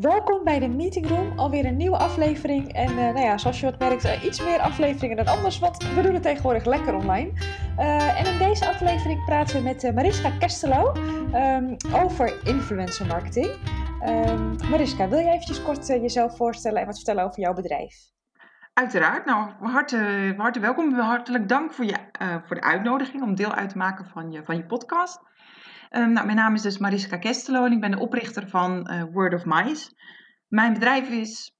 Welkom bij de Meeting Room, alweer een nieuwe aflevering. En uh, nou ja, zoals je wat merkt, uh, iets meer afleveringen dan anders, want we doen het tegenwoordig lekker online. Uh, en in deze aflevering praten we met Mariska Kestelo um, over influencer marketing. Um, Mariska, wil je eventjes kort jezelf voorstellen en wat vertellen over jouw bedrijf? Uiteraard. Nou, harte, harte welkom. Hartelijk dank voor, je, voor de uitnodiging om deel uit te maken van je, van je podcast. Um, nou, mijn naam is dus Mariska Kestelo en ik ben de oprichter van uh, Word of Mice. Mijn bedrijf is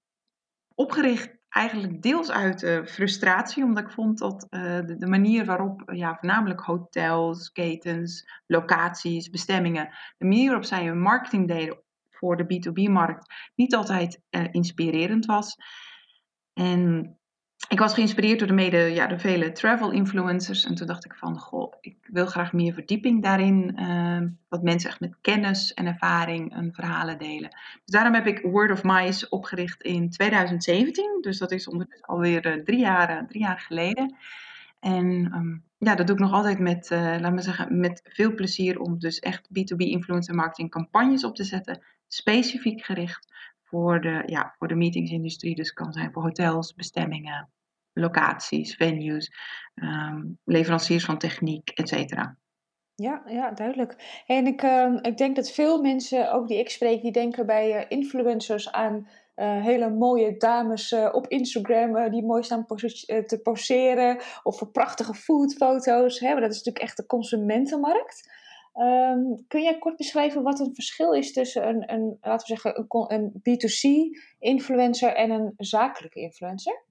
opgericht eigenlijk deels uit uh, frustratie, omdat ik vond dat de, de, manier waarop ja, voornamelijk hotels, ketens, locaties, bestemmingen, de manier waarop zij hun marketing deden voor de B2B-markt niet altijd inspirerend was. En ik was geïnspireerd door de, mede, ja, de vele travel influencers. En toen dacht ik van, goh, ik wil graag meer verdieping daarin. Uh, dat mensen echt met kennis en ervaring hun verhalen delen. Dus daarom heb ik Word of Mice opgericht in 2017. Dus dat is ondertussen alweer uh, drie, jaar, drie jaar geleden. En um, ja, dat doe ik nog altijd met, uh, laat me zeggen, met veel plezier om dus echt B2B influencer marketing campagnes op te zetten. Specifiek gericht voor de, ja, voor de meetingsindustrie. Dus kan zijn voor hotels, bestemmingen, locaties, venues, um, leveranciers van techniek, et cetera. Ja, ja, duidelijk. En ik, uh, ik denk dat veel mensen, ook die ik spreek, die denken bij uh, influencers aan uh, hele mooie dames uh, op Instagram die mooi staan te poseren. Of voor prachtige foodfoto's. Hè? Maar dat is natuurlijk echt de consumentenmarkt. Um, kun jij kort beschrijven wat het verschil is tussen een, een laten we zeggen, een, een B2C-influencer en een zakelijke influencer?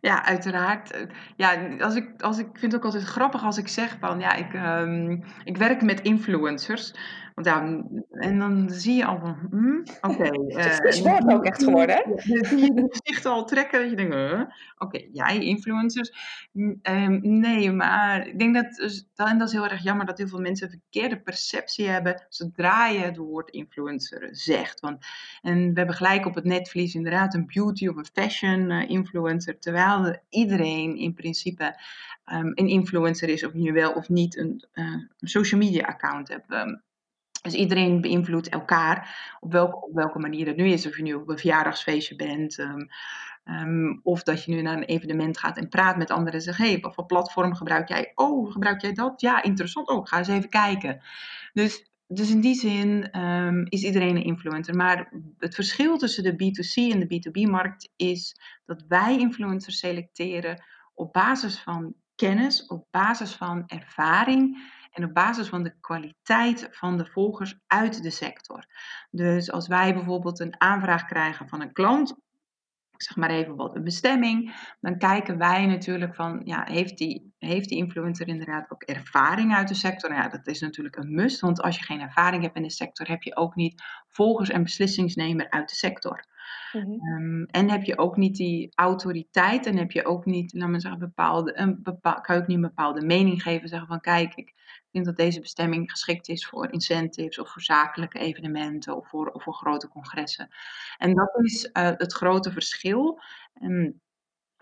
Ja, uiteraard. Ja, als ik, als ik vind het ook altijd grappig als ik zeg van ja, ik, um, ik werk met influencers. Want ja, en dan zie je al van, hm, oké. Okay, het is uh, ook echt geworden, hè? Dan zie je de gezichten al trekken dat je denkt, oké, okay, jij influencers? Um, nee, maar ik denk dat, dus, en dat is heel erg jammer, dat heel veel mensen een verkeerde perceptie hebben zodra je het woord influencer zegt. Want, en we hebben gelijk op het netvlies inderdaad een beauty of een fashion uh, influencer, terwijl iedereen in principe um, een influencer is, of je wel of niet een, uh, een social media account hebt. Um, dus iedereen beïnvloedt elkaar op welke, op welke manier het nu is. Of je nu op een verjaardagsfeestje bent. Um, um, of dat je nu naar een evenement gaat en praat met anderen. En zegt, hey, wat voor platform gebruik jij? Oh, gebruik jij dat? Ja, interessant. Oh, ga eens even kijken. Dus, dus in die zin um, is iedereen een influencer. Maar het verschil tussen de B2C en de B2B-markt is dat wij influencers selecteren op basis van kennis, op basis van ervaring en op basis van de kwaliteit van de volgers uit de sector. Dus als wij bijvoorbeeld een aanvraag krijgen van een klant, ik zeg maar even wat een bestemming, dan kijken wij natuurlijk van, ja, heeft die, heeft die influencer inderdaad ook ervaring uit de sector? Nou ja, dat is natuurlijk een must, want als je geen ervaring hebt in de sector, heb je ook niet volgers en beslissingsnemer uit de sector. Mm-hmm. Um, en heb je ook niet die autoriteit en heb je ook niet, laat me zeggen, bepaalde, een bepaal, kan je ook niet een bepaalde mening geven. Zeggen van kijk, ik dat deze bestemming geschikt is voor incentives of voor zakelijke evenementen of voor, voor grote congressen. En dat is uh, het grote verschil. Um,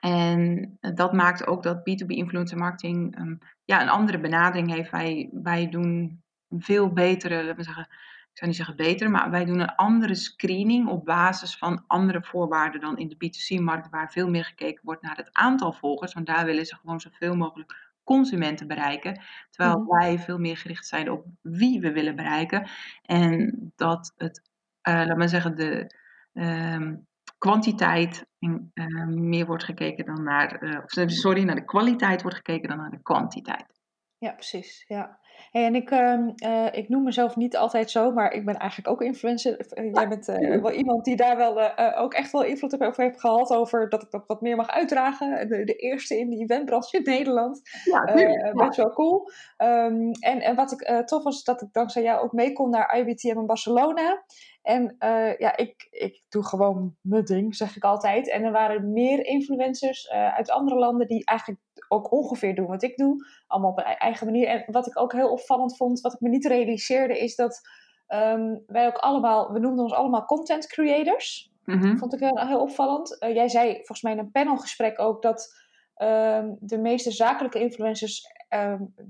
en dat maakt ook dat B2B influencer marketing um, ja, een andere benadering heeft. Wij, wij doen een veel betere, laten we zeggen, ik zou niet zeggen beter, maar wij doen een andere screening op basis van andere voorwaarden dan in de B2C-markt, waar veel meer gekeken wordt naar het aantal volgers. Want daar willen ze gewoon zoveel mogelijk consumenten bereiken. Terwijl mm. wij veel meer gericht zijn op wie we willen bereiken. En dat het, uh, laat maar zeggen, de uh, kwantiteit uh, meer wordt gekeken dan naar, uh, sorry, naar de kwaliteit wordt gekeken dan naar de kwantiteit. Ja, precies. Ja. Hey, en ik, uh, uh, ik noem mezelf niet altijd zo, maar ik ben eigenlijk ook influencer. Eh, jij bent uh, wel iemand die daar wel ook echt wel invloed op over heeft gehad. Over dat ik ook wat meer mag uitdragen. De, de eerste in de eventbranche in Nederland. Ja, best wel cool. Um, en, en wat ik tof was, dat ik dankzij jou ook mee kon naar IBTM in Barcelona. En uh, ja, ik, ik doe gewoon mijn ding, zeg ik altijd. En er waren meer influencers uh, uit andere landen die eigenlijk ook ongeveer doen wat ik doe. Allemaal op een eigen manier. En wat ik ook heel opvallend vond, wat ik me niet realiseerde, is dat um, wij ook allemaal, we noemden ons allemaal content creators. Mm -hmm. Vond ik heel, heel opvallend. Uh, jij zei volgens mij in een panelgesprek ook dat um, de meeste zakelijke influencers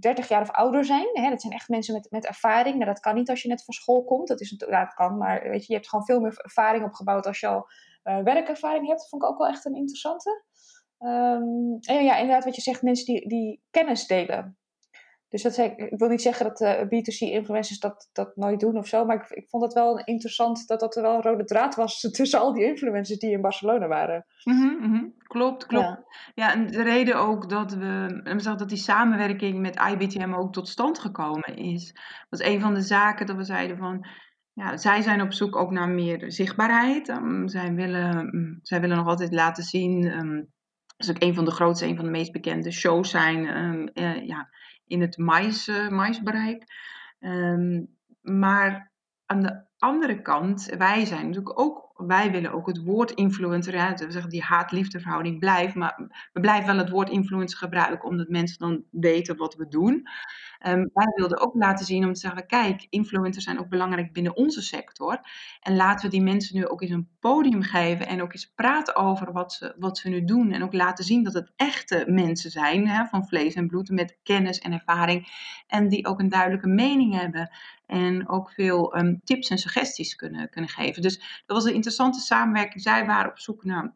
30 jaar of ouder zijn. Hè? Dat zijn echt mensen met, met ervaring. Nou, dat kan niet als je net van school komt. Dat, is, dat kan, maar weet je, je hebt gewoon veel meer ervaring opgebouwd als je al werkervaring hebt. Dat vond ik ook wel echt een interessante. Um, en ja, inderdaad, wat je zegt, mensen die, die kennis delen. Dus dat zei, ik wil niet zeggen dat uh, B2C-influencers dat, dat nooit doen of zo, maar ik, ik vond het wel interessant dat dat er wel een rode draad was tussen al die influencers die in Barcelona waren. Mm -hmm, Klopt, klopt. Ja. ja. en de reden ook dat we, dat die samenwerking met IBTM ook tot stand gekomen is, was een van de zaken dat we zeiden van, ja, zij zijn op zoek ook naar meer zichtbaarheid. Um, zij, willen, um, zij willen nog altijd laten zien um, dat is ook een van de grootste, een van de meest bekende shows zijn um, uh, ja, in het mais, uh, maisbereik. Um, maar aan de andere kant, wij zijn natuurlijk ook, wij willen ook het woord influencer, we zeggen die haat-liefde verhouding blijft, maar we blijven wel het woord influencer gebruiken, omdat mensen dan weten wat we doen. Um, wij wilden ook laten zien om te zeggen, kijk, influencers zijn ook belangrijk binnen onze sector. En laten we die mensen nu ook eens een podium geven en ook eens praten over wat ze, wat ze nu doen. En ook laten zien dat het echte mensen zijn, hè, van vlees en bloed, met kennis en ervaring. En die ook een duidelijke mening hebben. En ook veel um, tips en suggesties kunnen, kunnen geven. Dus dat was een interessante samenwerking. Zij waren op zoek naar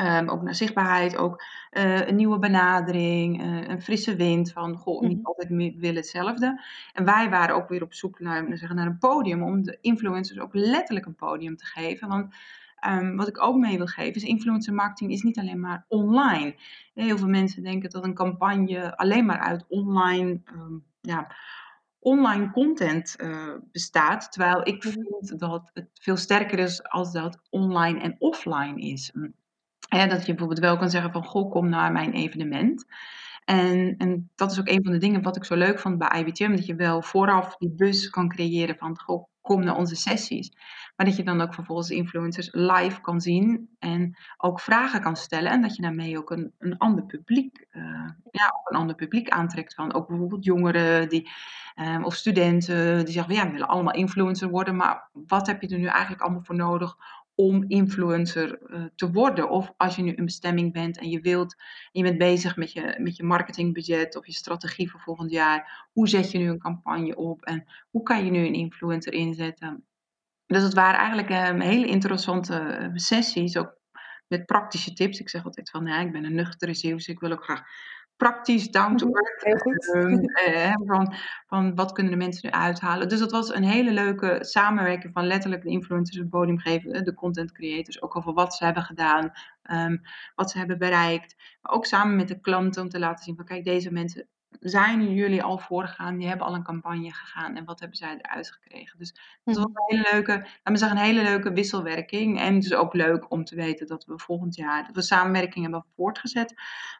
Um, ook naar zichtbaarheid, ook uh, een nieuwe benadering, uh, een frisse wind van, goh, niet mhm. altijd willen hetzelfde. En wij waren ook weer op zoek naar, zeggen, naar een podium, om de influencers ook letterlijk een podium te geven. Want um, wat ik ook mee wil geven is, influencer marketing is niet alleen maar online. Heel veel mensen denken dat een campagne alleen maar uit online, um, ja, online content uh, bestaat. Terwijl ik mhm. vind dat het veel sterker is als dat online en offline is. Dat je bijvoorbeeld wel kan zeggen van, goh, kom naar mijn evenement. En, en dat is ook een van de dingen wat ik zo leuk vond bij IBTM, dat je wel vooraf die bus kan creëren van, goh, kom naar onze sessies. Maar dat je dan ook vervolgens influencers live kan zien en ook vragen kan stellen. En dat je daarmee ook een, een ander publiek, uh, ja, een ander publiek aantrekt. Van ook bijvoorbeeld jongeren die, um, of studenten die zeggen, ja, we willen allemaal influencer worden. Maar wat heb je er nu eigenlijk allemaal voor nodig om influencer uh, te worden. Of als je nu een bestemming bent en je wilt, je bent bezig met je, met je marketingbudget of je strategie voor volgend jaar. Hoe zet je nu een campagne op en hoe kan je nu een influencer inzetten? Dus het waren eigenlijk um, hele interessante uh, sessies, ook met praktische tips. Ik zeg altijd van, ja, ik ben een nuchtere ziel, dus ik wil ook graag praktisch, down to mhm, earth. Heel goed. Um, uh, van, van wat kunnen de mensen nu uithalen. Dus dat was een hele leuke samenwerking van letterlijk de influencers, het podium geven, de content creators, ook over wat ze hebben gedaan, um, wat ze hebben bereikt. Maar ook samen met de klanten om te laten zien van kijk, deze mensen zijn jullie al voorgegaan, die hebben al een campagne gegaan en wat hebben zij eruit gekregen. Dus dat was mhm. een hele leuke, laten we zeggen, een hele leuke wisselwerking. En het is ook leuk om te weten dat we volgend jaar, dat we samenwerking hebben voortgezet.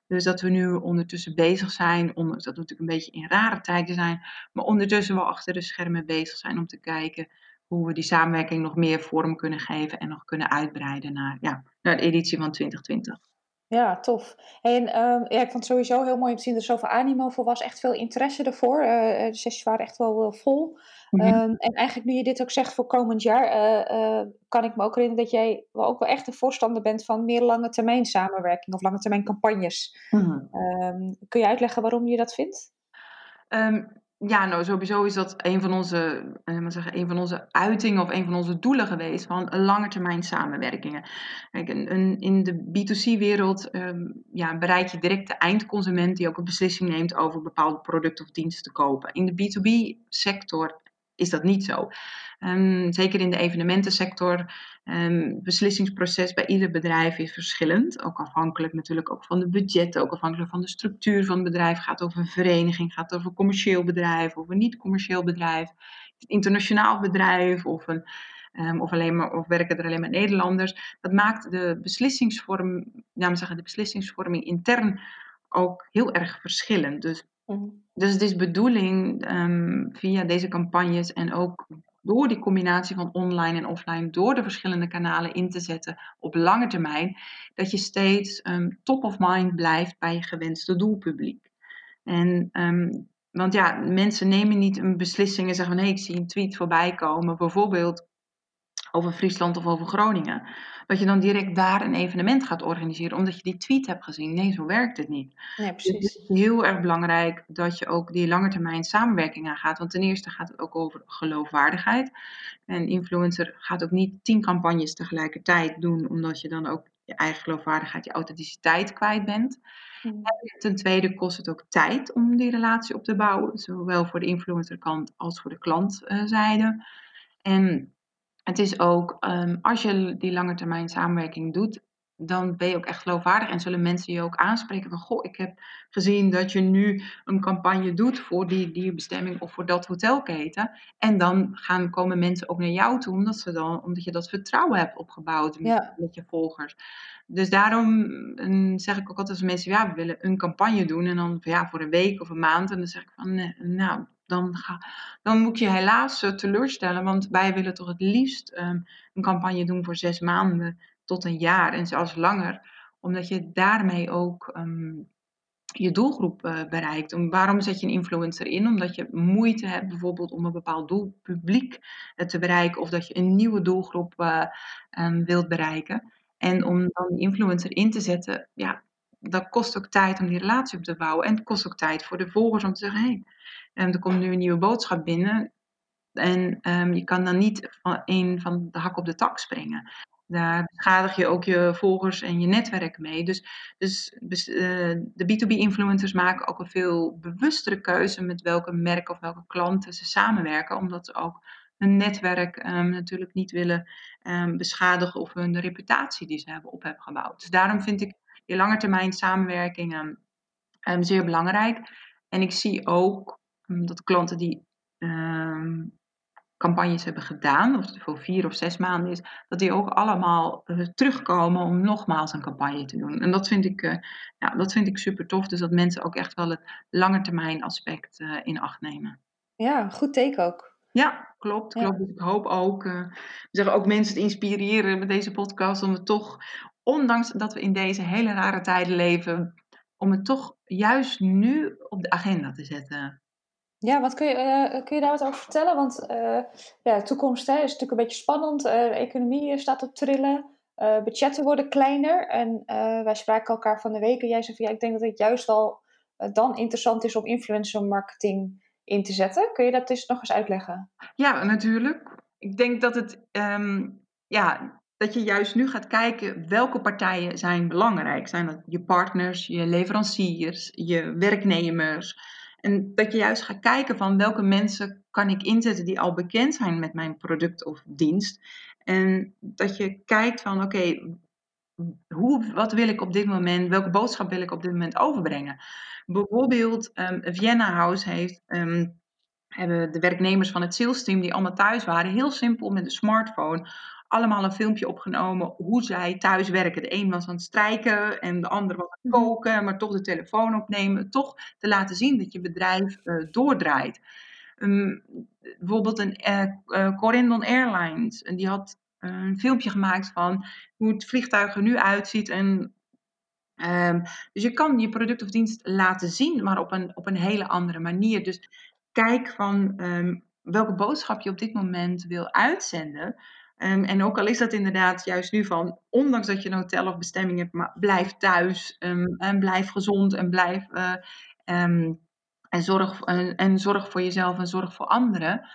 Dus dat we nu ondertussen bezig zijn, ondanks dat we natuurlijk een beetje in rare tijden zijn, maar ondertussen wel achter de schermen bezig zijn om te kijken hoe we die samenwerking nog meer vorm kunnen geven en nog kunnen uitbreiden naar, ja, naar de editie van 2020. Ja, tof. En um, ja, ik vond het sowieso heel mooi om te zien dat er zoveel animo voor was. Echt veel interesse ervoor. Uh, de sessies waren echt wel uh, vol. Mm -hmm. um, en eigenlijk nu je dit ook zegt voor komend jaar, kan ik me ook herinneren dat jij wel ook wel echt een voorstander bent van meer lange termijn samenwerking of lange termijn campagnes. Mm -hmm. um, kun je uitleggen waarom je dat vindt? Ja, nou sowieso is dat een van onze, eh, zeggen, een van onze uitingen of een van onze doelen geweest van lange termijn samenwerkingen. Kijk, een, in de B2C-wereld um, ja, bereik je direct de eindconsument die ook een beslissing neemt over bepaalde producten of diensten te kopen. In de B2B-sector is dat niet zo. Um, zeker in de evenementensector Um, beslissingsproces bij ieder bedrijf is verschillend. Ook afhankelijk natuurlijk ook van de budgetten, ook afhankelijk van de structuur van het bedrijf. Gaat over een vereniging, gaat over een commercieel bedrijf of een niet-commercieel bedrijf. Een internationaal bedrijf of, een, um, of, alleen maar, of werken er alleen maar Nederlanders. Dat maakt de beslissingsvorm, nou, zeggen, de beslissingsvorming intern ook heel erg verschillend. Dus. Dus het is bedoeling um, via deze campagnes en ook door die combinatie van online en offline, door de verschillende kanalen in te zetten op lange termijn, dat je steeds um, top of mind blijft bij je gewenste doelpubliek. En, um, want ja, mensen nemen niet een beslissing en zeggen van hé, hey, ik zie een tweet voorbij komen, bijvoorbeeld over Friesland of over Groningen, dat je dan direct daar een evenement gaat organiseren omdat je die tweet hebt gezien. Nee, zo werkt het niet. Nee, Dus het precies. is heel erg belangrijk dat je ook die langetermijn samenwerking aangaat. Want ten eerste gaat het ook over geloofwaardigheid. Een influencer gaat ook niet tien campagnes tegelijkertijd doen, omdat je dan ook je eigen geloofwaardigheid, je authenticiteit kwijt bent. En ten tweede kost het ook tijd om die relatie op te bouwen, zowel voor de influencerkant als voor de klantzijde. En het is ook, um, als je die langetermijn samenwerking doet, dan ben je ook echt geloofwaardig en zullen mensen je ook aanspreken van, goh, ik heb gezien dat je nu een campagne doet voor die, die bestemming of voor dat hotelketen. En dan gaan, komen mensen ook naar jou toe, omdat, ze dan, omdat je dat vertrouwen hebt opgebouwd met, Ja. met je volgers. Dus daarom um, zeg ik ook altijd als mensen, ja, we willen een campagne doen en dan ja, voor een week of een maand. En dan zeg ik van, nou, dan, ga, dan moet je helaas uh, teleurstellen, want wij willen toch het liefst um, een campagne doen voor zes maanden tot een jaar en zelfs langer, omdat je daarmee ook um, je doelgroep uh, bereikt. Om, waarom zet je een influencer in? Omdat je moeite hebt bijvoorbeeld om een bepaald doelpubliek uh, te bereiken of dat je een nieuwe doelgroep um, wilt bereiken. En om dan die influencer in te zetten, ja, dat kost ook tijd om die relatie op te bouwen. En het kost ook tijd voor de volgers om te zeggen, hé, er komt nu een nieuwe boodschap binnen. En um, je kan dan niet van van de hak op de tak springen. Daar beschadig je ook je volgers en je netwerk mee. Dus, dus, uh, de B2B-influencers maken ook een veel bewustere keuze met welke merken of welke klanten ze samenwerken. Omdat ze ook hun netwerk um, natuurlijk niet willen um, beschadigen of hun reputatie die ze hebben op hebben gebouwd. Dus daarom vind ik die langetermijn samenwerking zeer belangrijk. En ik zie ook dat klanten die campagnes hebben gedaan, of het voor vier of zes maanden is, dat die ook allemaal uh, terugkomen om nogmaals een campagne te doen. En dat vind ik, uh, ja, dat vind ik super tof. Dus dat mensen ook echt wel het langetermijn aspect uh, in acht nemen. Ja, goed teken ook. Ja, klopt. klopt. Ja. Dus ik hoop ook, we zeggen ook mensen te inspireren met deze podcast om het toch, ondanks dat we in deze hele rare tijden leven, om het toch juist nu op de agenda te zetten. Ja, wat kun je, uh, kun je daar wat over vertellen? Want uh, ja, de toekomst hè, is natuurlijk een beetje spannend. Uh, de economie staat op trillen. budgetten worden kleiner. En wij spraken elkaar van de week. En jij zei van ja, ik denk dat het juist wel dan interessant is om influencer marketing in te zetten. Kun je dat eens nog eens uitleggen? Ja, natuurlijk. Ik denk dat het um, ja, dat je juist nu gaat kijken welke partijen zijn belangrijk. Zijn dat je partners, je leveranciers, je werknemers? En dat je juist gaat kijken van welke mensen kan ik inzetten die al bekend zijn met mijn product of dienst. En dat je kijkt van oké, hoe, wat wil ik op dit moment, welke boodschap wil ik op dit moment overbrengen? Bijvoorbeeld um, Vienna House heeft, um, hebben de werknemers van het sales team die allemaal thuis waren, heel simpel met een smartphone, allemaal een filmpje opgenomen hoe zij thuis werken. De een was aan het strijken en de ander was aan het koken, maar toch de telefoon opnemen. Toch te laten zien dat je bedrijf uh, doordraait. Um, bijvoorbeeld een uh, uh, Corendon Airlines, en die had een filmpje gemaakt van hoe het vliegtuig er nu uitziet. En, um, dus je kan je product of dienst laten zien, maar op een, op een hele andere manier. Dus kijk van um, welke boodschap je op dit moment wil uitzenden. En ook al is dat inderdaad juist nu van, ondanks dat je een hotel of bestemming hebt, maar blijf thuis um, en blijf gezond en blijf uh, um, en, zorg, en, en, zorg voor jezelf en zorg voor anderen.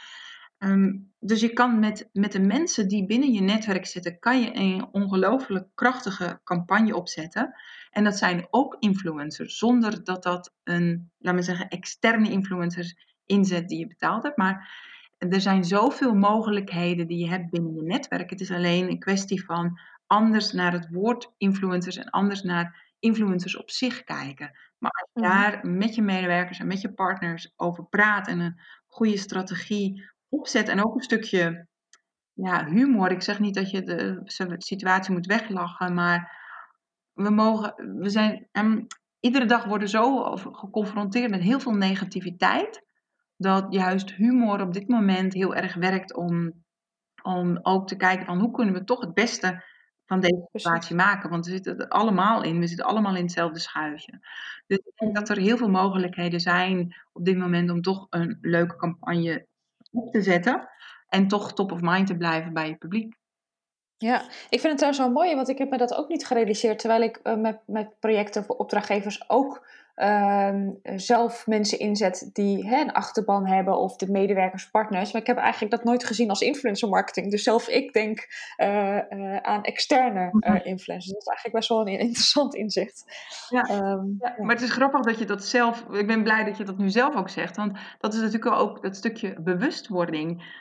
dus je kan met, met de mensen die binnen je netwerk zitten, kan je een ongelooflijk krachtige campagne opzetten. En dat zijn ook influencers, zonder dat dat een, laten we zeggen, externe influencers inzet die je betaald hebt. Maar er zijn zoveel mogelijkheden die je hebt binnen je netwerk. Het is alleen een kwestie van anders naar het woord influencers en anders naar influencers op zich kijken. Maar als je daar met je medewerkers en met je partners over praat en een goede strategie opzet en ook een stukje ja, humor. Ik zeg niet dat je de situatie moet weglachen, maar we mogen, we zijn, um, iedere dag worden zo geconfronteerd met heel veel negativiteit dat juist humor op dit moment heel erg werkt om, om ook te kijken van hoe kunnen we toch het beste van deze situatie maken. Want we zitten er allemaal in, we zitten allemaal in hetzelfde schuitje. Dus ik denk dat er heel veel mogelijkheden zijn op dit moment om toch een leuke campagne op te zetten. En toch top of mind te blijven bij je publiek. Ja, ik vind het trouwens wel mooi, want ik heb me dat ook niet gerealiseerd. Terwijl ik uh, met, met projecten voor opdrachtgevers ook uh, zelf mensen inzet die hè, een achterban hebben of de medewerkers, partners. Maar ik heb eigenlijk dat nooit gezien als influencer marketing. Dus zelf ik denk uh, aan externe mhm. influencers. Dat is eigenlijk best wel een interessant inzicht. Ja. Um, ja, maar het is grappig dat je dat zelf. Ik ben blij dat je dat nu zelf ook zegt. Want dat is natuurlijk ook dat stukje bewustwording.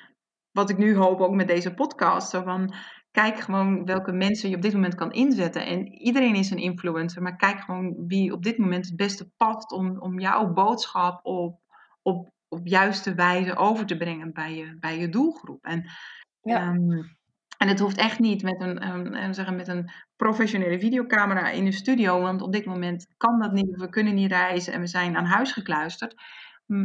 Wat ik nu hoop ook met deze podcast. Zo van, kijk gewoon welke mensen je op dit moment kan inzetten. En iedereen is een influencer, maar kijk gewoon wie op dit moment het beste past om, om jouw boodschap op, op, op juiste wijze over te brengen bij je, bij je doelgroep. En, ja. Ehm, en het hoeft echt niet met een, um, zeggen, met een professionele videocamera in de studio, want op dit moment kan dat niet. We kunnen niet reizen en we zijn aan huis gekluisterd.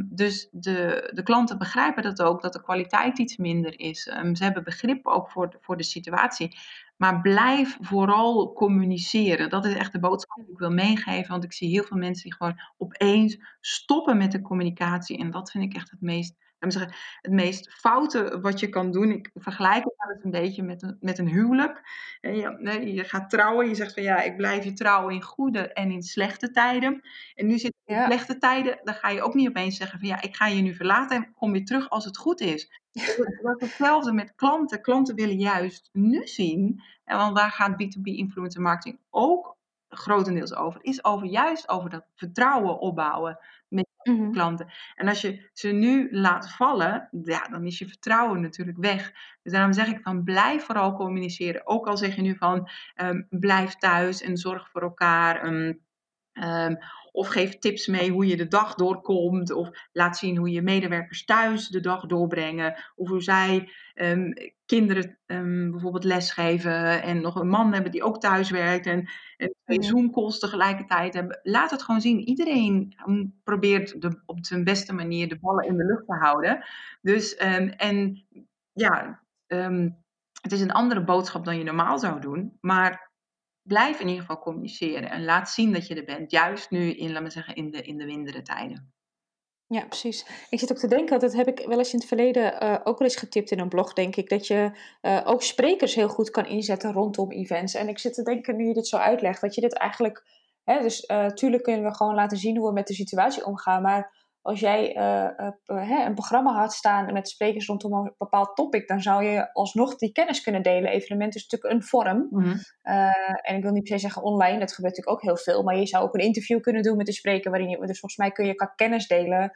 Dus de, de klanten begrijpen dat ook, dat de kwaliteit iets minder is. Um, ze hebben begrip ook voor, voor de situatie. Maar blijf vooral communiceren. Dat is echt de boodschap die ik wil meegeven. Want ik zie heel veel mensen die gewoon opeens stoppen met de communicatie. En dat vind ik echt het meest zeggen, het meest foute wat je kan doen. Ik vergelijk het wel eens een beetje met een, met een huwelijk. Je, je gaat trouwen, je zegt van ja, ik blijf je trouwen in goede en in slechte tijden. En nu zit in slechte tijden, dan ga je ook niet opeens zeggen van ja, ik ga je nu verlaten en kom weer terug als het goed is. Het is hetzelfde met klanten. Klanten willen juist nu zien, en want daar gaat B2B influencer marketing ook grotendeels over, is over juist over dat vertrouwen opbouwen met mhm. klanten. En als je ze nu laat vallen, ja, dan is je vertrouwen natuurlijk weg. Dus daarom zeg ik van blijf vooral communiceren. Ook al zeg je nu van um, blijf thuis en zorg voor elkaar. Um, um, of geef tips mee hoe je de dag doorkomt. Of laat zien hoe je medewerkers thuis de dag doorbrengen. Of hoe zij um, kinderen um, bijvoorbeeld lesgeven. En nog een man hebben die ook thuis werkt. En, en twee Zoom-calls tegelijkertijd hebben. Laat het gewoon zien. Iedereen probeert de, op zijn beste manier de ballen in de lucht te houden. Dus, en ja, het is een andere boodschap dan je normaal zou doen. Maar blijf in ieder geval communiceren en laat zien dat je er bent. Juist nu in, laat maar zeggen, in de, in de mindere tijden. Ja, precies. Ik zit ook te denken, dat heb ik wel eens in het verleden uh, ook wel eens getipt in een blog, denk ik, dat je uh, ook sprekers heel goed kan inzetten rondom events. En ik zit te denken, nu je dit zo uitlegt, dat je dit eigenlijk, hè, dus uh, tuurlijk kunnen we gewoon laten zien hoe we met de situatie omgaan, maar als jij uh, uh, een programma had staan met sprekers rondom een bepaald topic, dan zou je alsnog die kennis kunnen delen. Evenement is natuurlijk een vorm. Mm -hmm. en ik wil niet per se zeggen online, dat gebeurt natuurlijk ook heel veel. Maar je zou ook een interview kunnen doen met de spreker. Waarin je, dus volgens mij kun je qua kennis delen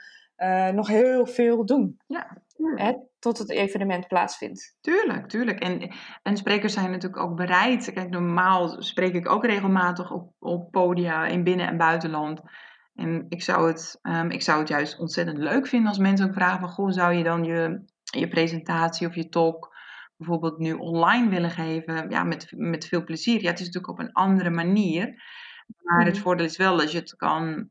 nog heel veel doen. Ja, hè, tot het evenement plaatsvindt. Tuurlijk, tuurlijk. En, en sprekers zijn natuurlijk ook bereid. Kijk, normaal spreek ik ook regelmatig op, op podia in binnen- en buitenland. En ik zou, het, um, ik zou het juist ontzettend leuk vinden als mensen ook vragen van, goh, zou je dan je, je presentatie of je talk bijvoorbeeld nu online willen geven? Ja, met, met veel plezier. Ja, het is natuurlijk op een andere manier. Maar het mhm. voordeel is wel dat je het kan,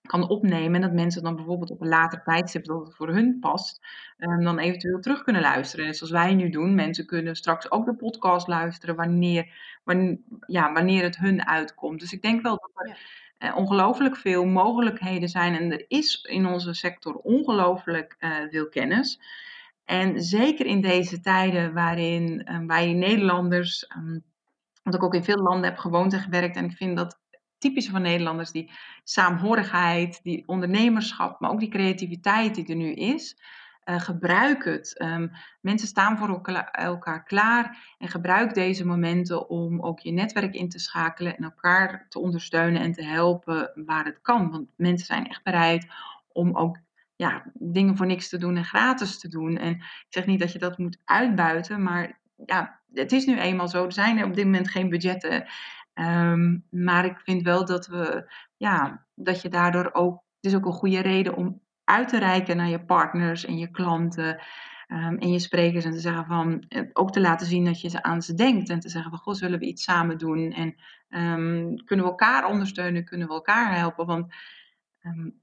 kan opnemen en dat mensen dan bijvoorbeeld op een later tijdstip dat het voor hun past, um, dan eventueel terug kunnen luisteren. En zoals wij nu doen, mensen kunnen straks ook de podcast luisteren wanneer, wanneer, ja, wanneer het hun uitkomt. Dus ik denk wel dat er uh, ongelooflijk veel mogelijkheden zijn. En er is in onze sector ongelooflijk uh, veel kennis. En zeker in deze tijden waarin uh, wij Nederlanders, um, want ik ook in veel landen heb gewoond en gewerkt. En ik vind dat typisch van Nederlanders, die saamhorigheid, die ondernemerschap, maar ook die creativiteit die er nu is. Uh, gebruik het. Um, mensen staan voor elkaar, klaar en gebruik deze momenten om ook je netwerk in te schakelen en elkaar te ondersteunen en te helpen waar het kan. Want mensen zijn echt bereid om ook ja, dingen voor niks te doen en gratis te doen. En ik zeg niet dat je dat moet uitbuiten, maar ja, het is nu eenmaal zo. Er zijn op dit moment geen budgetten. Um, maar ik vind wel dat we, ja, dat je daardoor ook, het is ook een goede reden om uit te reiken naar je partners en je klanten um, en je sprekers. En te zeggen van, eh, ook te laten zien dat je ze aan ze denkt. En te zeggen van, goh, zullen we iets samen doen? En um, kunnen we elkaar ondersteunen? Kunnen we elkaar helpen? Want um,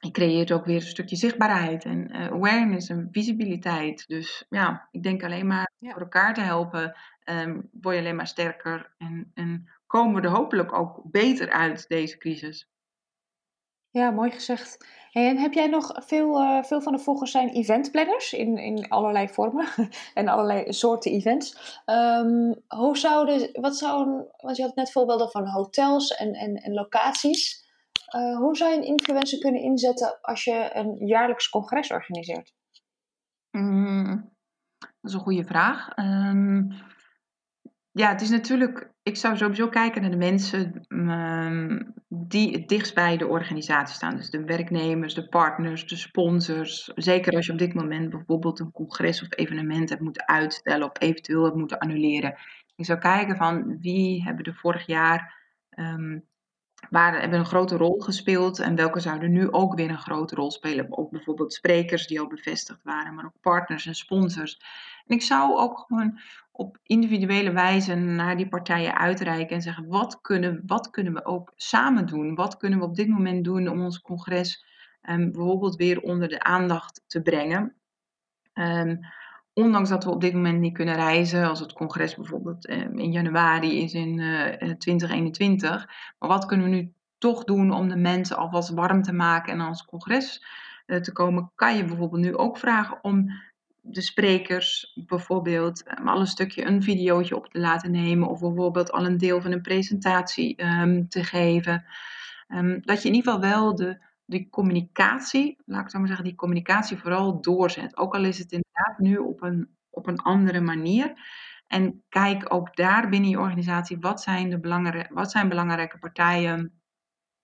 je creëert ook weer een stukje zichtbaarheid en uh, awareness en visibiliteit. Dus ja, ik denk alleen maar ja. voor elkaar te helpen, word je alleen maar sterker en, en komen we er hopelijk ook beter uit deze crisis. Ja, mooi gezegd. En heb jij nog veel, uh, veel van de volgers zijn eventplanners in, in allerlei vormen en allerlei soorten events. Um, hoe zouden, wat want je had net voorbeelden van hotels en, en, en locaties. Uh, hoe zou je een influencer kunnen inzetten als je een jaarlijks congres organiseert? Mm, dat is een goede vraag. Um, ja, het is natuurlijk. Ik zou sowieso kijken naar de mensen um, die het dichtst bij de organisatie staan. Dus de werknemers, de partners, de sponsors. Zeker als je op dit moment bijvoorbeeld een congres of evenement hebt moeten uitstellen of eventueel hebt moeten annuleren. Ik zou kijken van wie hebben er vorig jaar um, waar hebben een grote rol gespeeld en welke zouden nu ook weer een grote rol spelen. Ook bijvoorbeeld sprekers die al bevestigd waren, maar ook partners en sponsors. En ik zou ook gewoon op individuele wijze naar die partijen uitreiken en zeggen: wat kunnen, wat kunnen we ook samen doen? Wat kunnen we op dit moment doen om ons congres um, bijvoorbeeld weer onder de aandacht te brengen? Um, ondanks dat we op dit moment niet kunnen reizen, als het congres bijvoorbeeld um, in januari is in uh, eh, 2021. Maar wat kunnen we nu toch doen om de mensen alvast warm te maken en als congres uh, te komen? Kan je bijvoorbeeld nu ook vragen om de sprekers bijvoorbeeld um, al een stukje een videootje op te laten nemen of bijvoorbeeld al een deel van een presentatie um, te geven. Dat je in ieder geval wel de, die communicatie, laat ik zo maar zeggen, die communicatie vooral doorzet. Ook al is het inderdaad nu op een, op een andere manier. En kijk ook daar binnen je organisatie, wat zijn, de belangrijke, wat zijn belangrijke partijen?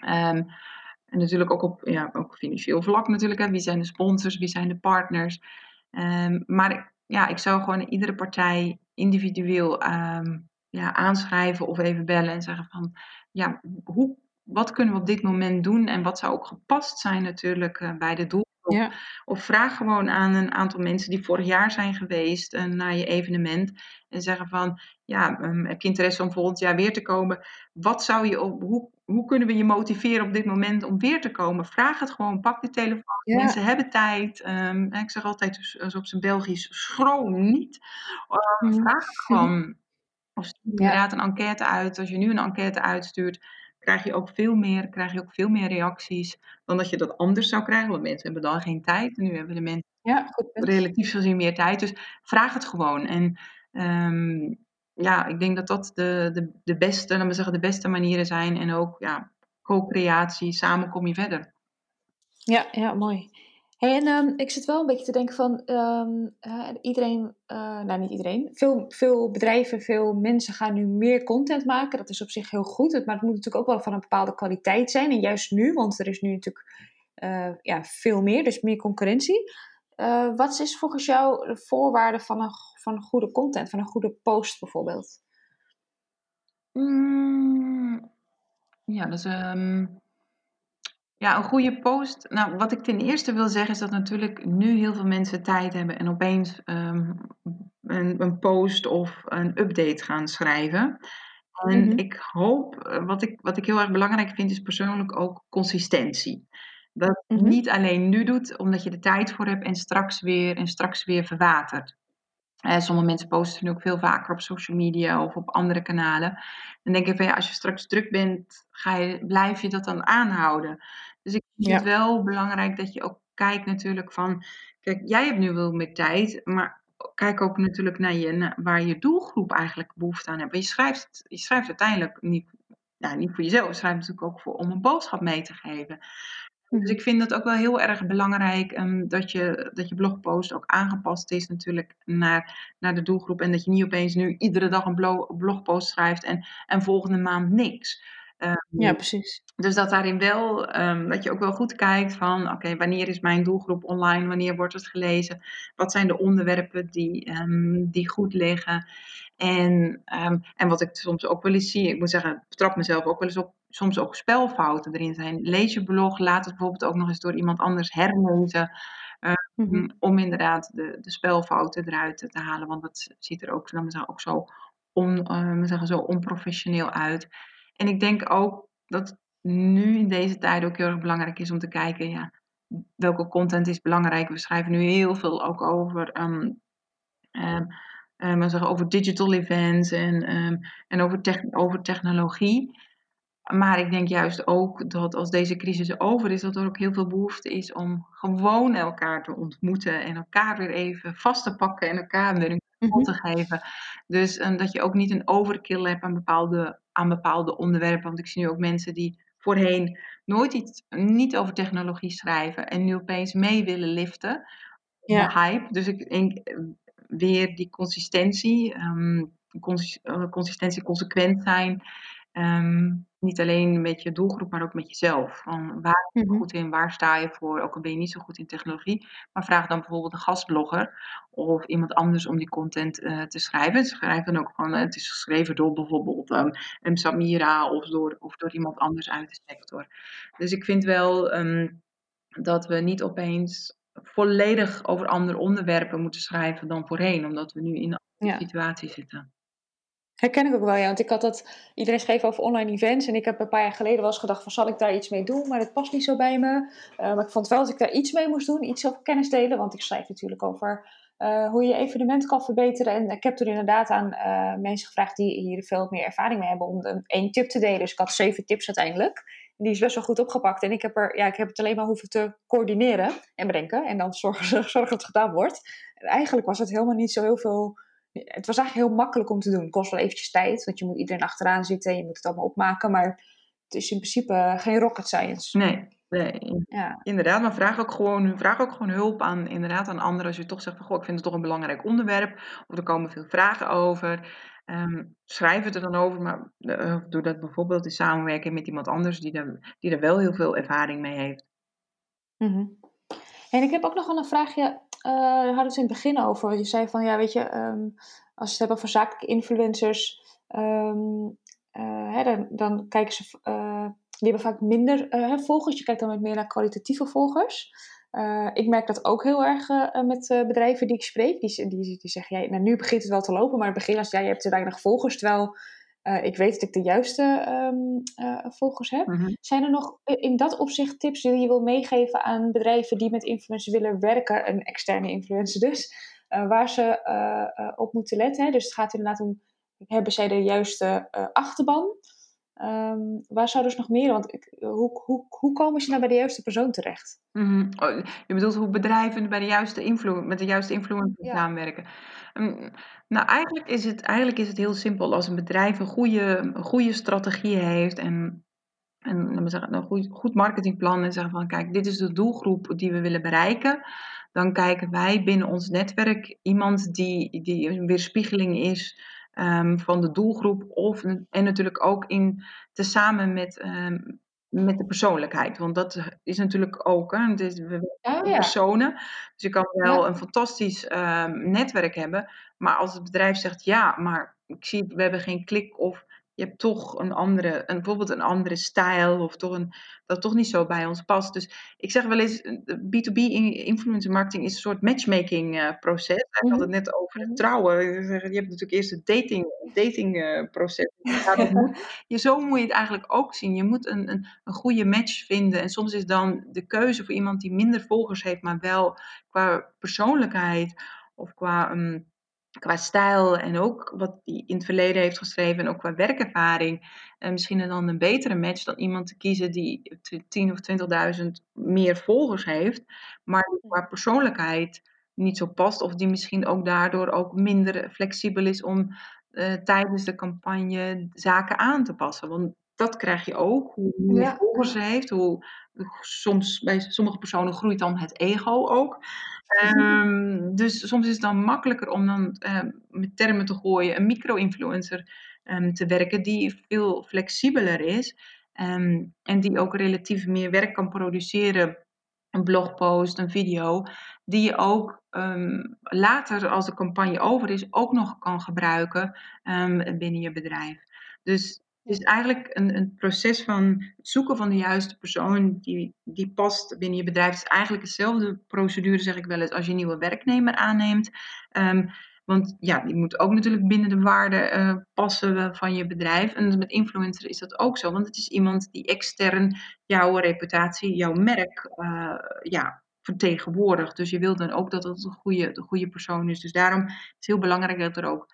en natuurlijk ook op ja, ook financieel vlak natuurlijk. Hè. Wie zijn de sponsors, wie zijn de partners? Um, maar ja, ik zou gewoon iedere partij individueel um, ja, aanschrijven of even bellen en zeggen van ja, hoe, wat kunnen we op dit moment doen en wat zou ook gepast zijn natuurlijk uh, bij de doelgroep. Ja. Of vraag gewoon aan een aantal mensen die vorig jaar zijn geweest uh, naar je evenement en zeggen van ja, um, heb je interesse om volgend jaar weer te komen? Wat zou je op, hoe, hoe kunnen we je motiveren op dit moment om weer te komen? Vraag het gewoon, pak de telefoon. Ja. Mensen hebben tijd. Um, ik zeg altijd, dus, op zijn Belgisch, schroom niet. Uh, vraag het gewoon. Of stuur inderdaad een enquête uit. Als je nu een enquête uitstuurt, krijg je ook veel meer, krijg je ook veel meer reacties dan dat je dat anders zou krijgen. Want mensen hebben dan geen tijd. En nu hebben de mensen ja, relatief gezien meer tijd. Dus vraag het gewoon. En um, ja, ik denk dat dat de, de, de beste, laten we zeggen, de beste manieren zijn. En ook ja, co-creatie, samen kom je verder. Ja, ja, mooi. Hey, en um, ik zit wel een beetje te denken van uh, iedereen, uh, nou niet iedereen, veel, veel bedrijven, veel mensen gaan nu meer content maken. Dat is op zich heel goed, maar het moet natuurlijk ook wel van een bepaalde kwaliteit zijn. En juist nu, want er is nu natuurlijk uh, ja, veel meer, dus meer concurrentie. wat is volgens jou de voorwaarde van een van goede content, van een goede post bijvoorbeeld? Mm, ja, dus um, ja, een goede post. Nou, wat ik ten eerste wil zeggen is dat natuurlijk nu heel veel mensen tijd hebben en opeens um, een, een, post of een update gaan schrijven. En mm -hmm. ik hoop, eh, wat ik, wat ik heel erg belangrijk vind, is persoonlijk ook consistentie. Dat mm -hmm. niet alleen nu doet, omdat je er tijd voor hebt en straks weer en straks weer verwatert. Uh, sommige mensen posten nu ook veel vaker op social media of op andere kanalen. Dan denk ik van ja, als je straks druk bent, ga je, blijf je dat dan aanhouden. Dus ik vind ja. het wel belangrijk dat je ook kijkt natuurlijk van, kijk, jij hebt nu wel meer tijd, maar kijk ook natuurlijk naar je, naar waar je doelgroep eigenlijk behoefte aan hebt. Je schrijft, je schrijft uiteindelijk niet, nou, niet voor jezelf, je schrijft natuurlijk ook voor, om een boodschap mee te geven. Dus mhm. ik vind het ook wel heel erg belangrijk um, dat, je, dat je blogpost ook aangepast is natuurlijk naar, naar de doelgroep. En dat je niet opeens nu iedere dag een blogpost schrijft en, en volgende maand niks. Um, ja, precies. Dus dat daarin wel, um, dat je ook wel goed kijkt van, oké, okay, wanneer is mijn doelgroep online, wanneer wordt het gelezen, wat zijn de onderwerpen die, um, die goed liggen. En, en wat ik soms ook wel eens zie, ik moet zeggen, ik betrap mezelf ook wel eens op, soms ook spelfouten erin zijn. Lees je blog, laat het bijvoorbeeld ook nog eens door iemand anders herlezen. Mm-hmm. Om inderdaad de, de spelfouten eruit te halen, want dat ziet er ook, zeggen, ook zo, on, uh, zeggen, zo onprofessioneel uit. En ik denk ook dat nu in deze tijd ook heel erg belangrijk is om te kijken, ja, welke content is belangrijk. We schrijven nu heel veel ook over, um, um, um, zeggen, over digital events en, en over, over technologie. Maar ik denk juist ook dat als deze crisis over is, dat er ook heel veel behoefte is om gewoon elkaar te ontmoeten en elkaar weer even vast te pakken en elkaar weer een knuffel Mhm. te geven. Dus dat je ook niet een overkill hebt aan bepaalde, aan bepaalde onderwerpen. Want ik zie nu ook mensen die voorheen nooit iets, niet over technologie schrijven en nu opeens mee willen liften. Ja. De hype. Dus ik denk eh, weer die consistentie, ehm, eh, consistentie, consequent zijn. Ehm, niet alleen met je doelgroep, maar ook met jezelf. Van waar ben je Mhm. goed in, waar sta je voor, ook al ben je niet zo goed in technologie. Maar vraag dan bijvoorbeeld een gastblogger of iemand anders om die content eh, te schrijven. Schrijf dan ook gewoon, eh, het is geschreven door bijvoorbeeld um, een Samira of door, of door iemand anders uit de sector. Dus ik vind wel ehm, dat we niet opeens volledig over andere onderwerpen moeten schrijven dan voorheen, omdat we nu in een andere Ja. situatie zitten. Herken ik ook wel, ja. Want ik had dat... Iedereen schreef over online events. En ik heb een paar jaar geleden wel eens gedacht van... Zal ik daar iets mee doen? Maar dat past niet zo bij me. Uh, maar ik vond wel dat ik daar iets mee moest doen. Iets over kennis delen. Want ik schrijf natuurlijk over... Uh, hoe je evenement kan verbeteren. En ik heb toen inderdaad aan uh, mensen gevraagd... die hier veel meer ervaring mee hebben... om één tip te delen. Dus ik had zeven tips uiteindelijk. Die is best wel goed opgepakt. En ik heb, er, ja, ik heb het alleen maar hoeven te coördineren en bedenken. En dan zorgen, zorgen dat het gedaan wordt. En eigenlijk was het helemaal niet zo heel veel het was eigenlijk heel makkelijk om te doen. Het kost wel eventjes tijd, want je moet iedereen achteraan zitten en je moet het allemaal opmaken. Maar het is in principe geen rocket science. Nee, nee. Ja. inderdaad. Maar vraag ook, gewoon, vraag ook gewoon hulp aan, inderdaad, aan anderen. Als je toch zegt van, goh, ik vind het toch een belangrijk onderwerp. Of er komen veel vragen over. Um, schrijf het er dan over, maar uh, doe dat bijvoorbeeld in samenwerking met iemand anders die er, die er wel heel veel ervaring mee heeft. Mm-hmm. En ik heb ook nog wel een vraagje. Daar hadden we het in het begin over. Je zei van, ja, weet je, um, als we het hebben over zakelijke influencers, um, uh, hè, dan, dan, kijken ze, uh, die hebben vaak minder volgers. Je kijkt dan met meer naar kwalitatieve volgers. ik merk dat ook heel erg met bedrijven die ik spreek. Die, die, die zeggen, ja, nou, nu begint het wel te lopen, maar in het begin als jij hebt te weinig volgers, terwijl uh, ik weet dat ik de juiste um, uh, volgers heb. Mm-hmm. Zijn er nog in dat opzicht tips die je wil meegeven aan bedrijven die met influencers willen werken, een externe influencer dus, uh, waar ze op moeten letten? Hè? Dus het gaat inderdaad om, hebben zij de juiste achterban? Um, waar zouden ze nog meer? Want ik, hoe, hoe, hoe komen ze nou bij de juiste persoon terecht? Mm-hmm. Oh, je bedoelt hoe bedrijven bij de juiste influ- met de juiste influencer Ja. samenwerken. Um, nou, eigenlijk is, het, eigenlijk is het heel simpel. Als een bedrijf een goede, een goede strategie heeft en, en we zeggen, een goed, goed marketingplan en zeggen van kijk, dit is de doelgroep die we willen bereiken. Dan kijken wij binnen ons netwerk iemand die, die een weerspiegeling is um, van de doelgroep. Of, en natuurlijk ook in, tezamen met, um, met de persoonlijkheid. Want dat is natuurlijk ook, hè, het is, we Oh, ja. personen. Dus je kan wel Ja. een fantastisch um, netwerk hebben. Maar als het bedrijf zegt, ja, maar ik zie, we hebben geen klik of je hebt toch een andere, een, bijvoorbeeld een andere stijl of toch een, dat toch niet zo bij ons past. Dus ik zeg wel eens, B2B influencer marketing is een soort matchmaking uh, proces. Ik had Mhm. het net over Mhm. het trouwen. Je hebt natuurlijk eerst het dating, dating uh, proces. Moet, je, zo moet je het eigenlijk ook zien. Je moet een, een, een goede match vinden. En soms is dan de keuze voor iemand die minder volgers heeft, maar wel qua persoonlijkheid of qua... Um, qua stijl en ook wat hij in het verleden heeft geschreven en ook qua werkervaring. En misschien dan een betere match dan iemand te kiezen die 10 of 20.000 meer volgers heeft, maar die qua persoonlijkheid niet zo past of die misschien ook daardoor ook minder flexibel is om uh, tijdens de campagne zaken aan te passen. Want dat krijg je ook, hoe meer Ja. volgers ze heeft, hoe soms bij sommige personen groeit dan het ego ook. Um, dus soms is het dan makkelijker om dan um, met termen te gooien, een micro-influencer um, te werken die veel flexibeler is en die ook relatief meer werk kan produceren. Een blogpost, een video, die je ook later als de campagne over is, ook nog kan gebruiken binnen je bedrijf. Dus het is eigenlijk een, een, proces van het zoeken van de juiste persoon die, die past binnen je bedrijf. Het is eigenlijk dezelfde procedure, zeg ik wel eens, als je een nieuwe werknemer aanneemt. Um, want ja, die moet ook natuurlijk binnen de waarden uh, passen van je bedrijf. En met influencer is dat ook zo, want het is iemand die extern jouw reputatie, jouw merk, uh, ja, vertegenwoordigt. Dus je wilt dan ook dat het een goede, een goede persoon is. Dus daarom is het heel belangrijk dat er ook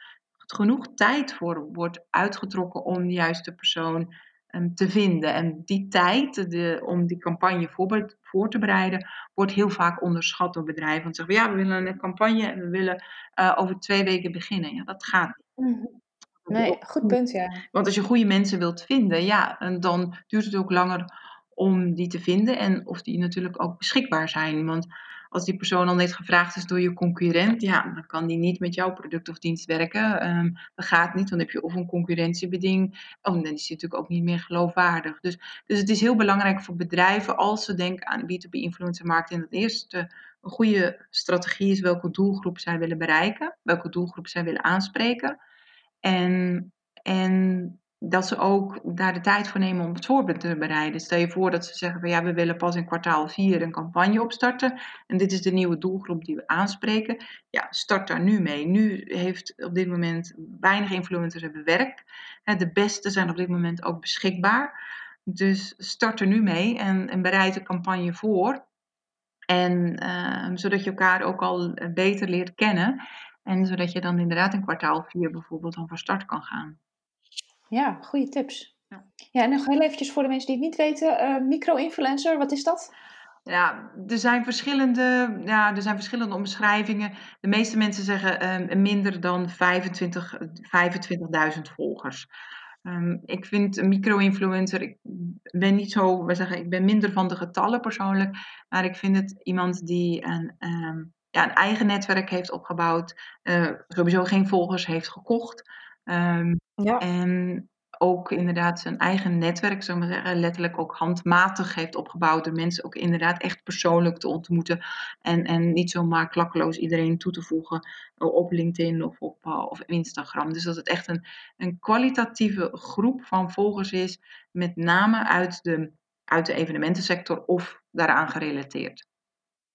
genoeg tijd voor wordt uitgetrokken om de juiste persoon ehm, te vinden. En die tijd de, om die campagne voor, voor, te bereiden, wordt heel vaak onderschat door bedrijven. Want ze zeggen, ja, we willen een campagne en we willen uh, over twee weken beginnen. Ja, dat gaat niet. Mhm. Nee, goed punt, ja. Want als je goede mensen wilt vinden, ja, dan duurt het ook langer om die te vinden en of die natuurlijk ook beschikbaar zijn. Want als die persoon al net gevraagd is door je concurrent, ja, dan kan die niet met jouw product of dienst werken. Um, dat gaat niet, dan heb je of een concurrentiebeding, oh, dan is die natuurlijk ook niet meer geloofwaardig. Dus, dus het is heel belangrijk voor bedrijven als ze denken aan B2B influencer markt in het eerste een goede strategie is welke doelgroep zij willen bereiken, welke doelgroep zij willen aanspreken. En, en dat ze ook daar de tijd voor nemen om het voorbeeld te bereiden. Stel je voor dat ze zeggen van ja, we willen pas in kwartaal 4 een campagne opstarten. En dit is de nieuwe doelgroep die we aanspreken. Ja, start daar nu mee. Nu heeft op dit moment weinig influencers hebben werk. De beste zijn op dit moment ook beschikbaar. Dus start er nu mee en, en bereid de campagne voor. En uh, zodat je elkaar ook al beter leert kennen. En zodat je dan inderdaad in kwartaal 4 bijvoorbeeld dan van start kan gaan. Ja, goede tips. Ja. ja, en nog heel eventjes voor de mensen die het niet weten, uh, micro-influencer, wat is dat? Ja, er zijn verschillende, ja, er zijn verschillende omschrijvingen. De meeste mensen zeggen uh, minder dan 25, 25.000 volgers. Um, ik vind een micro-influencer, ik ben niet zo, we zeggen, ik ben minder van de getallen persoonlijk, maar ik vind het iemand die een, um, ja, een eigen netwerk heeft opgebouwd, uh, sowieso geen volgers heeft gekocht. Um, ja. En ook inderdaad zijn eigen netwerk, zou maar zeggen, letterlijk ook handmatig heeft opgebouwd. Door mensen ook inderdaad echt persoonlijk te ontmoeten. En, en niet zomaar klakkeloos iedereen toe te voegen op LinkedIn of op uh, of Instagram. Dus dat het echt een, een kwalitatieve groep van volgers is, met name uit de, uit de evenementensector of daaraan gerelateerd.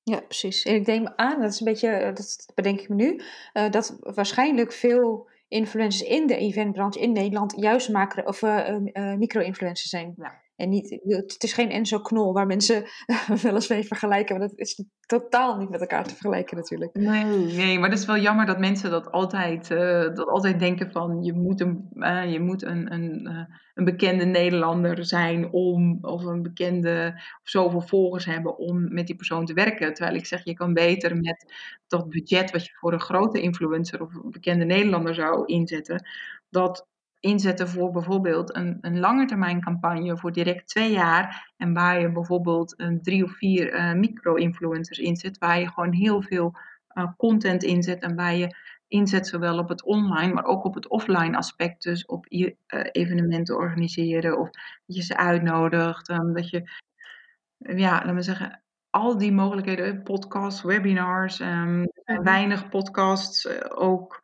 Ja, precies. En ik denk aan, dat is een beetje, eh, dat bedenk ik me nu, uh, dat waarschijnlijk veel influencers in de eventbranche in Nederland juist macro- of uh, micro-influencers zijn. Ja. En niet, het is geen Enzo Knol waar mensen wel eens mee vergelijken, want dat is totaal niet met elkaar te vergelijken natuurlijk. Nee, nee maar het is wel jammer dat mensen dat altijd, uh, dat altijd denken van je moet een, uh, je moet een, een, uh, een bekende Nederlander zijn om, of een bekende, of zoveel volgers hebben om met die persoon te werken. Terwijl ik zeg, je kan beter met dat budget wat je voor een grote influencer of een bekende Nederlander zou inzetten, dat inzetten voor bijvoorbeeld een, een langetermijncampagne voor direct twee jaar. En waar je bijvoorbeeld een drie of vier uh, micro-influencers inzet. Waar je gewoon heel veel uh, content inzet. En waar je inzet zowel op het online, maar ook op het offline aspect. Dus op uh, evenementen organiseren of dat je ze uitnodigt. Um, dat je, ja, laten we zeggen, al die mogelijkheden, podcasts, webinars. Um, weinig podcasts ook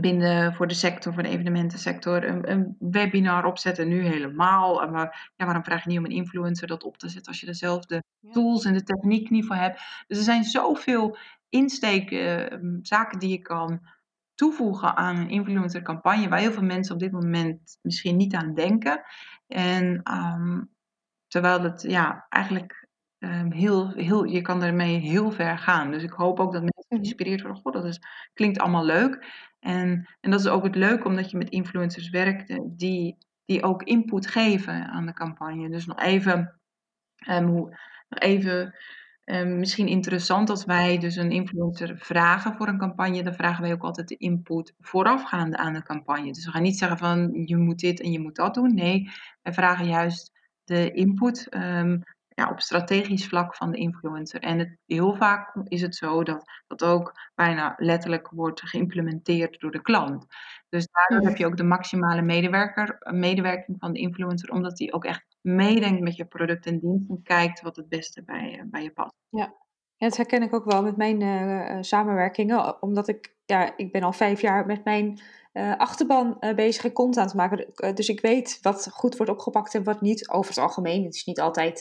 binnen voor de sector, voor de evenementensector, een, een webinar opzetten. Nu helemaal. Maar ja, waarom vraag je niet om een influencer dat op te zetten als je dezelfde tools en de techniek niet voor hebt? Dus er zijn zoveel insteken, ehm, zaken die je kan toevoegen aan een influencercampagne, waar heel veel mensen op dit moment misschien niet aan denken. En um, terwijl het ja, eigenlijk um, heel, heel, je kan ermee heel ver gaan. Dus ik hoop ook dat mensen geïnspireerd worden. God, dat is, klinkt allemaal leuk. En, en dat is ook het leuke omdat je met influencers werkt eh, die, die ook input geven aan de campagne. Dus nog even, um, hoe, nog even um, misschien interessant als wij dus een influencer vragen voor een campagne, dan vragen wij ook altijd de input voorafgaande aan de campagne. Dus we gaan niet zeggen van je moet dit en je moet dat doen. Nee, wij vragen juist de input. Um, ja, op strategisch vlak van de influencer. En het, heel vaak is het zo dat dat ook bijna letterlijk wordt geïmplementeerd door de klant. Dus daardoor heb je ook de maximale medewerker, medewerking van de influencer, omdat die ook echt meedenkt met je product en dienst en kijkt wat het beste bij, bij je past. Ja. En dat herken ik ook wel met mijn uh, samenwerkingen, omdat ik, ja, ik ben al vijf jaar met mijn uh, achterban uh, bezig en content aan te maken. Uh, dus ik weet wat goed wordt opgepakt en wat niet. Over het algemeen. Het is niet altijd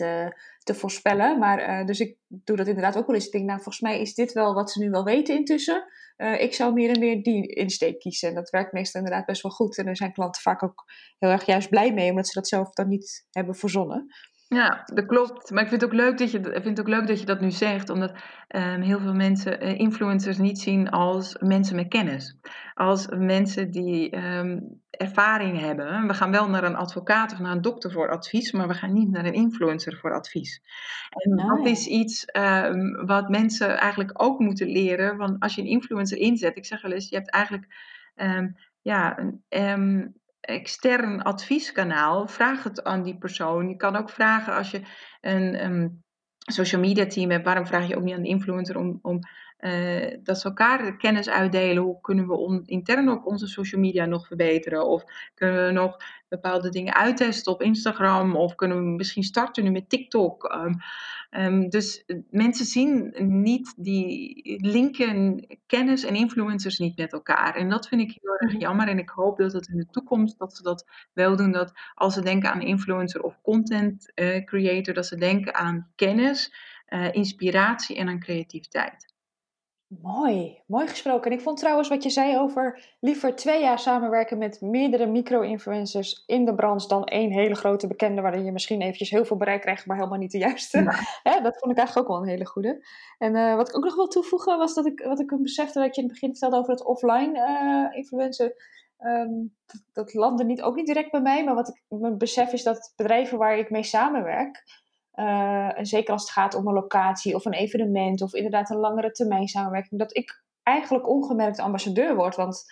te voorspellen. Maar dus ik doe dat inderdaad ook wel eens. Ik denk, nou, volgens mij is dit wel wat ze nu wel weten intussen. ik zou meer en meer die insteek kiezen. En dat werkt meestal inderdaad best wel goed. En daar zijn klanten vaak ook heel erg juist blij mee, omdat ze dat zelf dan niet hebben verzonnen. Ja, dat klopt. Maar ik vind het ook leuk dat je, ik vind het ook leuk dat, je dat nu zegt, omdat um, heel veel mensen uh, influencers niet zien als mensen met kennis. Als mensen die um, ervaring hebben. We gaan wel naar een advocaat of naar een dokter voor advies, maar we gaan niet naar een influencer voor advies. En oh, dat is iets um, wat mensen eigenlijk ook moeten leren. Want als je een influencer inzet, ik zeg wel eens, je hebt eigenlijk ja, een, extern advieskanaal. Vraag het aan die persoon. Je kan ook vragen als je een, een social media team hebt, waarom vraag je ook niet aan de influencer om, om uh, dat ze elkaar kennis uitdelen? Hoe kunnen we intern ook onze social media nog verbeteren? Of kunnen we nog bepaalde dingen uittesten op Instagram? Of kunnen we misschien starten nu met TikTok? Um, um, dus mensen zien niet die linken kennis en influencers niet met elkaar. En dat vind ik heel erg mhm. jammer. En ik hoop dat het in de toekomst dat ze dat wel doen. Dat als ze denken aan influencer of content uh, creator, dat ze denken aan kennis, uh, inspiratie en aan creativiteit. Mooi, mooi gesproken. En ik vond trouwens wat je zei over liever twee jaar samenwerken met meerdere micro-influencers in de branche dan één hele grote bekende, waarin je misschien eventjes heel veel bereik krijgt, maar helemaal niet de juiste. Ja. dat vond ik eigenlijk ook wel een hele goede. En uh, wat ik ook nog wil toevoegen was dat ik, wat ik besefte dat je in het begin vertelde over het offline uh, influencer. Um, dat, dat landde niet, ook niet direct bij mij, maar wat ik mijn besef is dat bedrijven waar ik mee samenwerk, uh, zeker als het gaat om een locatie of een evenement of inderdaad een langere termijn samenwerking, dat ik eigenlijk ongemerkt ambassadeur word. Want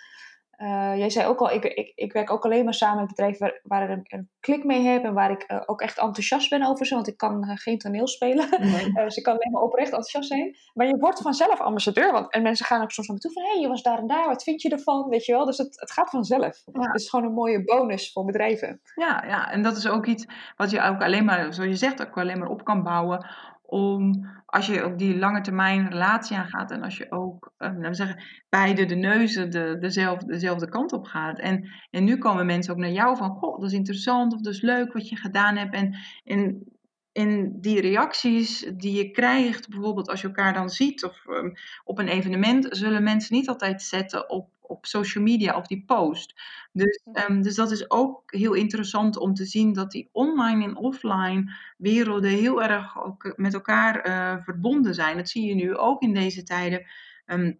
uh, jij zei ook al, ik, ik, ik werk ook alleen maar samen met bedrijven waar, waar ik een, een, klik mee heb en waar ik uh, ook echt enthousiast ben over ze, want ik kan uh, geen toneel spelen. Nee. dus ik kan alleen maar oprecht enthousiast zijn. Maar je wordt vanzelf ambassadeur, want en mensen gaan ook soms naar me toe van, hé, hey, je was daar en daar, wat vind je ervan? Weet je wel, dus het, het gaat vanzelf. Ja. Het is gewoon een mooie bonus voor bedrijven. Ja, ja, en dat is ook iets wat je ook alleen maar, zoals je zegt, ook alleen maar op kan bouwen om als je ook die lange termijn relatie aangaat en als je ook, uh, laten we zeggen, beide de neuzen de, dezelfde, dezelfde kant op gaat. En, en nu komen mensen ook naar jou van, goh, dat is interessant of dat is leuk wat je gedaan hebt. En, en, en die reacties die je krijgt, bijvoorbeeld als je elkaar dan ziet of um, op een evenement, zullen mensen niet altijd zetten op op social media of die post. Dus, um, dus dat is ook heel interessant om te zien dat die online en offline werelden heel erg ook met elkaar uh, verbonden zijn. Dat zie je nu ook in deze tijden. Um,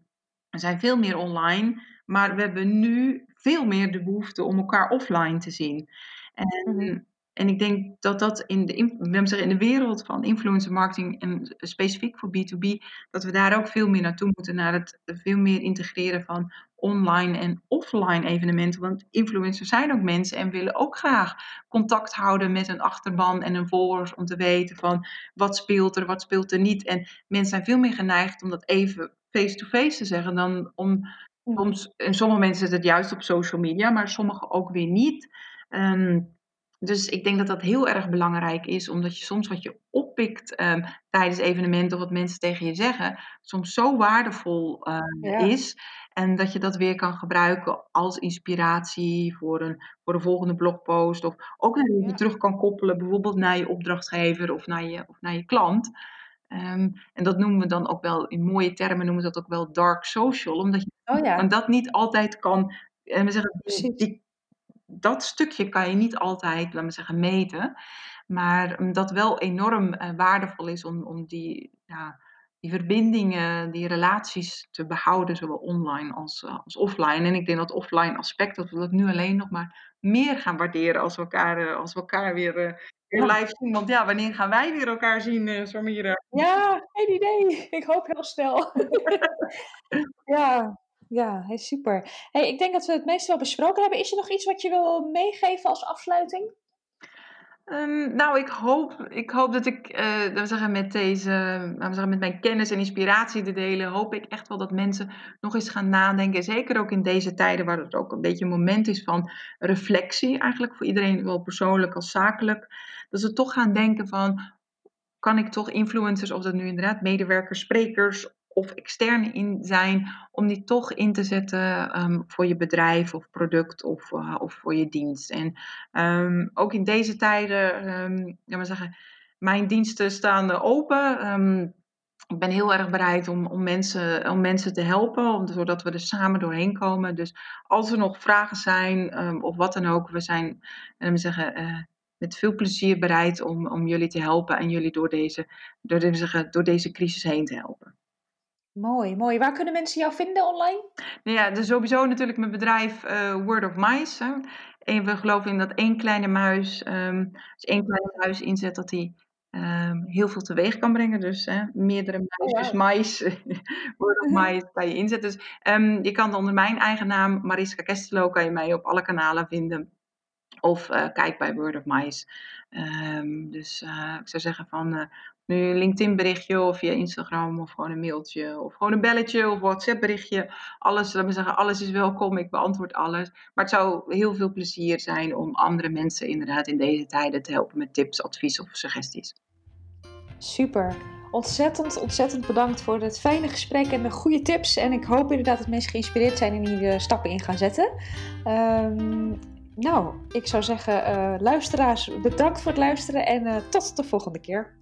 er zijn veel meer online, maar we hebben nu veel meer de behoefte om elkaar offline te zien. En mhm. En ik denk dat dat in de, in de wereld van influencer marketing en specifiek voor B2B, dat we daar ook veel meer naartoe moeten, naar het veel meer integreren van online en offline evenementen. Want influencers zijn ook mensen en willen ook graag contact houden met een achterban en een volgers om te weten van wat speelt er, wat speelt er niet. En mensen zijn veel meer geneigd om dat even face-to-face te zeggen dan om soms, en sommige mensen zetten het juist op social media, maar sommige ook weer niet. Um, dus ik denk dat dat heel erg belangrijk is, omdat je soms wat je oppikt um, tijdens evenementen of wat mensen tegen je zeggen, soms zo waardevol um, ja. is. En dat je dat weer kan gebruiken als inspiratie voor een, voor een volgende blogpost. Of ook dat je ja. terug kan koppelen, bijvoorbeeld naar je opdrachtgever of naar je, of naar je klant. Um, en dat noemen we dan ook wel, in mooie termen noemen we dat ook wel dark social. Omdat je oh ja. dat niet altijd kan. En we zeggen, die, dat stukje kan je niet altijd, laten we zeggen, meten. Maar dat wel enorm uh, waardevol is om, om die, ja, die verbindingen, die relaties te behouden, zowel online als, uh, als offline. En ik denk dat offline aspect, dat we dat nu alleen nog maar meer gaan waarderen als we elkaar, als we elkaar weer, weer live zien. Want ja, wanneer gaan wij weer elkaar zien, Samira? Ja, geen idee. Ik hoop heel snel. ja, ja, hey, super. Ik denk dat we het meeste wel besproken hebben. Is er nog iets wat je wil meegeven als afsluiting? Um, nou, ik hoop, ik hoop dat ik, we zeggen, met deze, we zeggen, met mijn kennis en inspiratie te delen, hoop ik echt wel dat mensen nog eens gaan nadenken. Zeker ook in deze tijden waar het ook een beetje een moment is van reflectie, eigenlijk voor iedereen, zowel persoonlijk als zakelijk. Dat ze toch gaan denken van, kan ik toch influencers, of dat nu inderdaad medewerkers, sprekers of extern in zijn, om die toch in te zetten um, voor je bedrijf of product of, uh, of voor je dienst. En um, ook in deze tijden, um, ja, maar zeggen, mijn diensten staan open. ik ben heel erg bereid om, om, mensen, om mensen te helpen, om, zodat we er samen doorheen komen. Dus als er nog vragen zijn of wat dan ook, we zijn, we zeggen, uh, met veel plezier bereid om, om jullie te helpen en jullie door deze, door, deze, door deze crisis heen te helpen. Mooi, mooi. Waar kunnen mensen jou vinden online? Nou ja, dus sowieso natuurlijk mijn bedrijf uh, Word of Mice. Hè. En we geloven in dat één kleine muis, um, als één kleine muis inzet, dat die um, heel veel teweeg kan brengen. Dus hè, meerdere oh, muisjes, oh, wow. mais, Word of Mice kan je inzetten. Dus um, je kan onder mijn eigen naam, Mariska Kestelo, kan je mij op alle kanalen vinden. Of uh, kijk bij Word of Mice. dus uh, ik zou zeggen van uh, nu een LinkedIn berichtje of via Instagram of gewoon een mailtje of gewoon een belletje of WhatsApp berichtje. Alles, laten we zeggen, alles is welkom. Ik beantwoord alles. Maar het zou heel veel plezier zijn om andere mensen inderdaad in deze tijden te helpen met tips, advies of suggesties. Super. Ontzettend, ontzettend bedankt voor het fijne gesprek en de goede tips. En ik hoop inderdaad dat mensen geïnspireerd zijn en hier stappen in gaan zetten. Um, nou, ik zou zeggen, uh, luisteraars, bedankt voor het luisteren en uh, tot de volgende keer.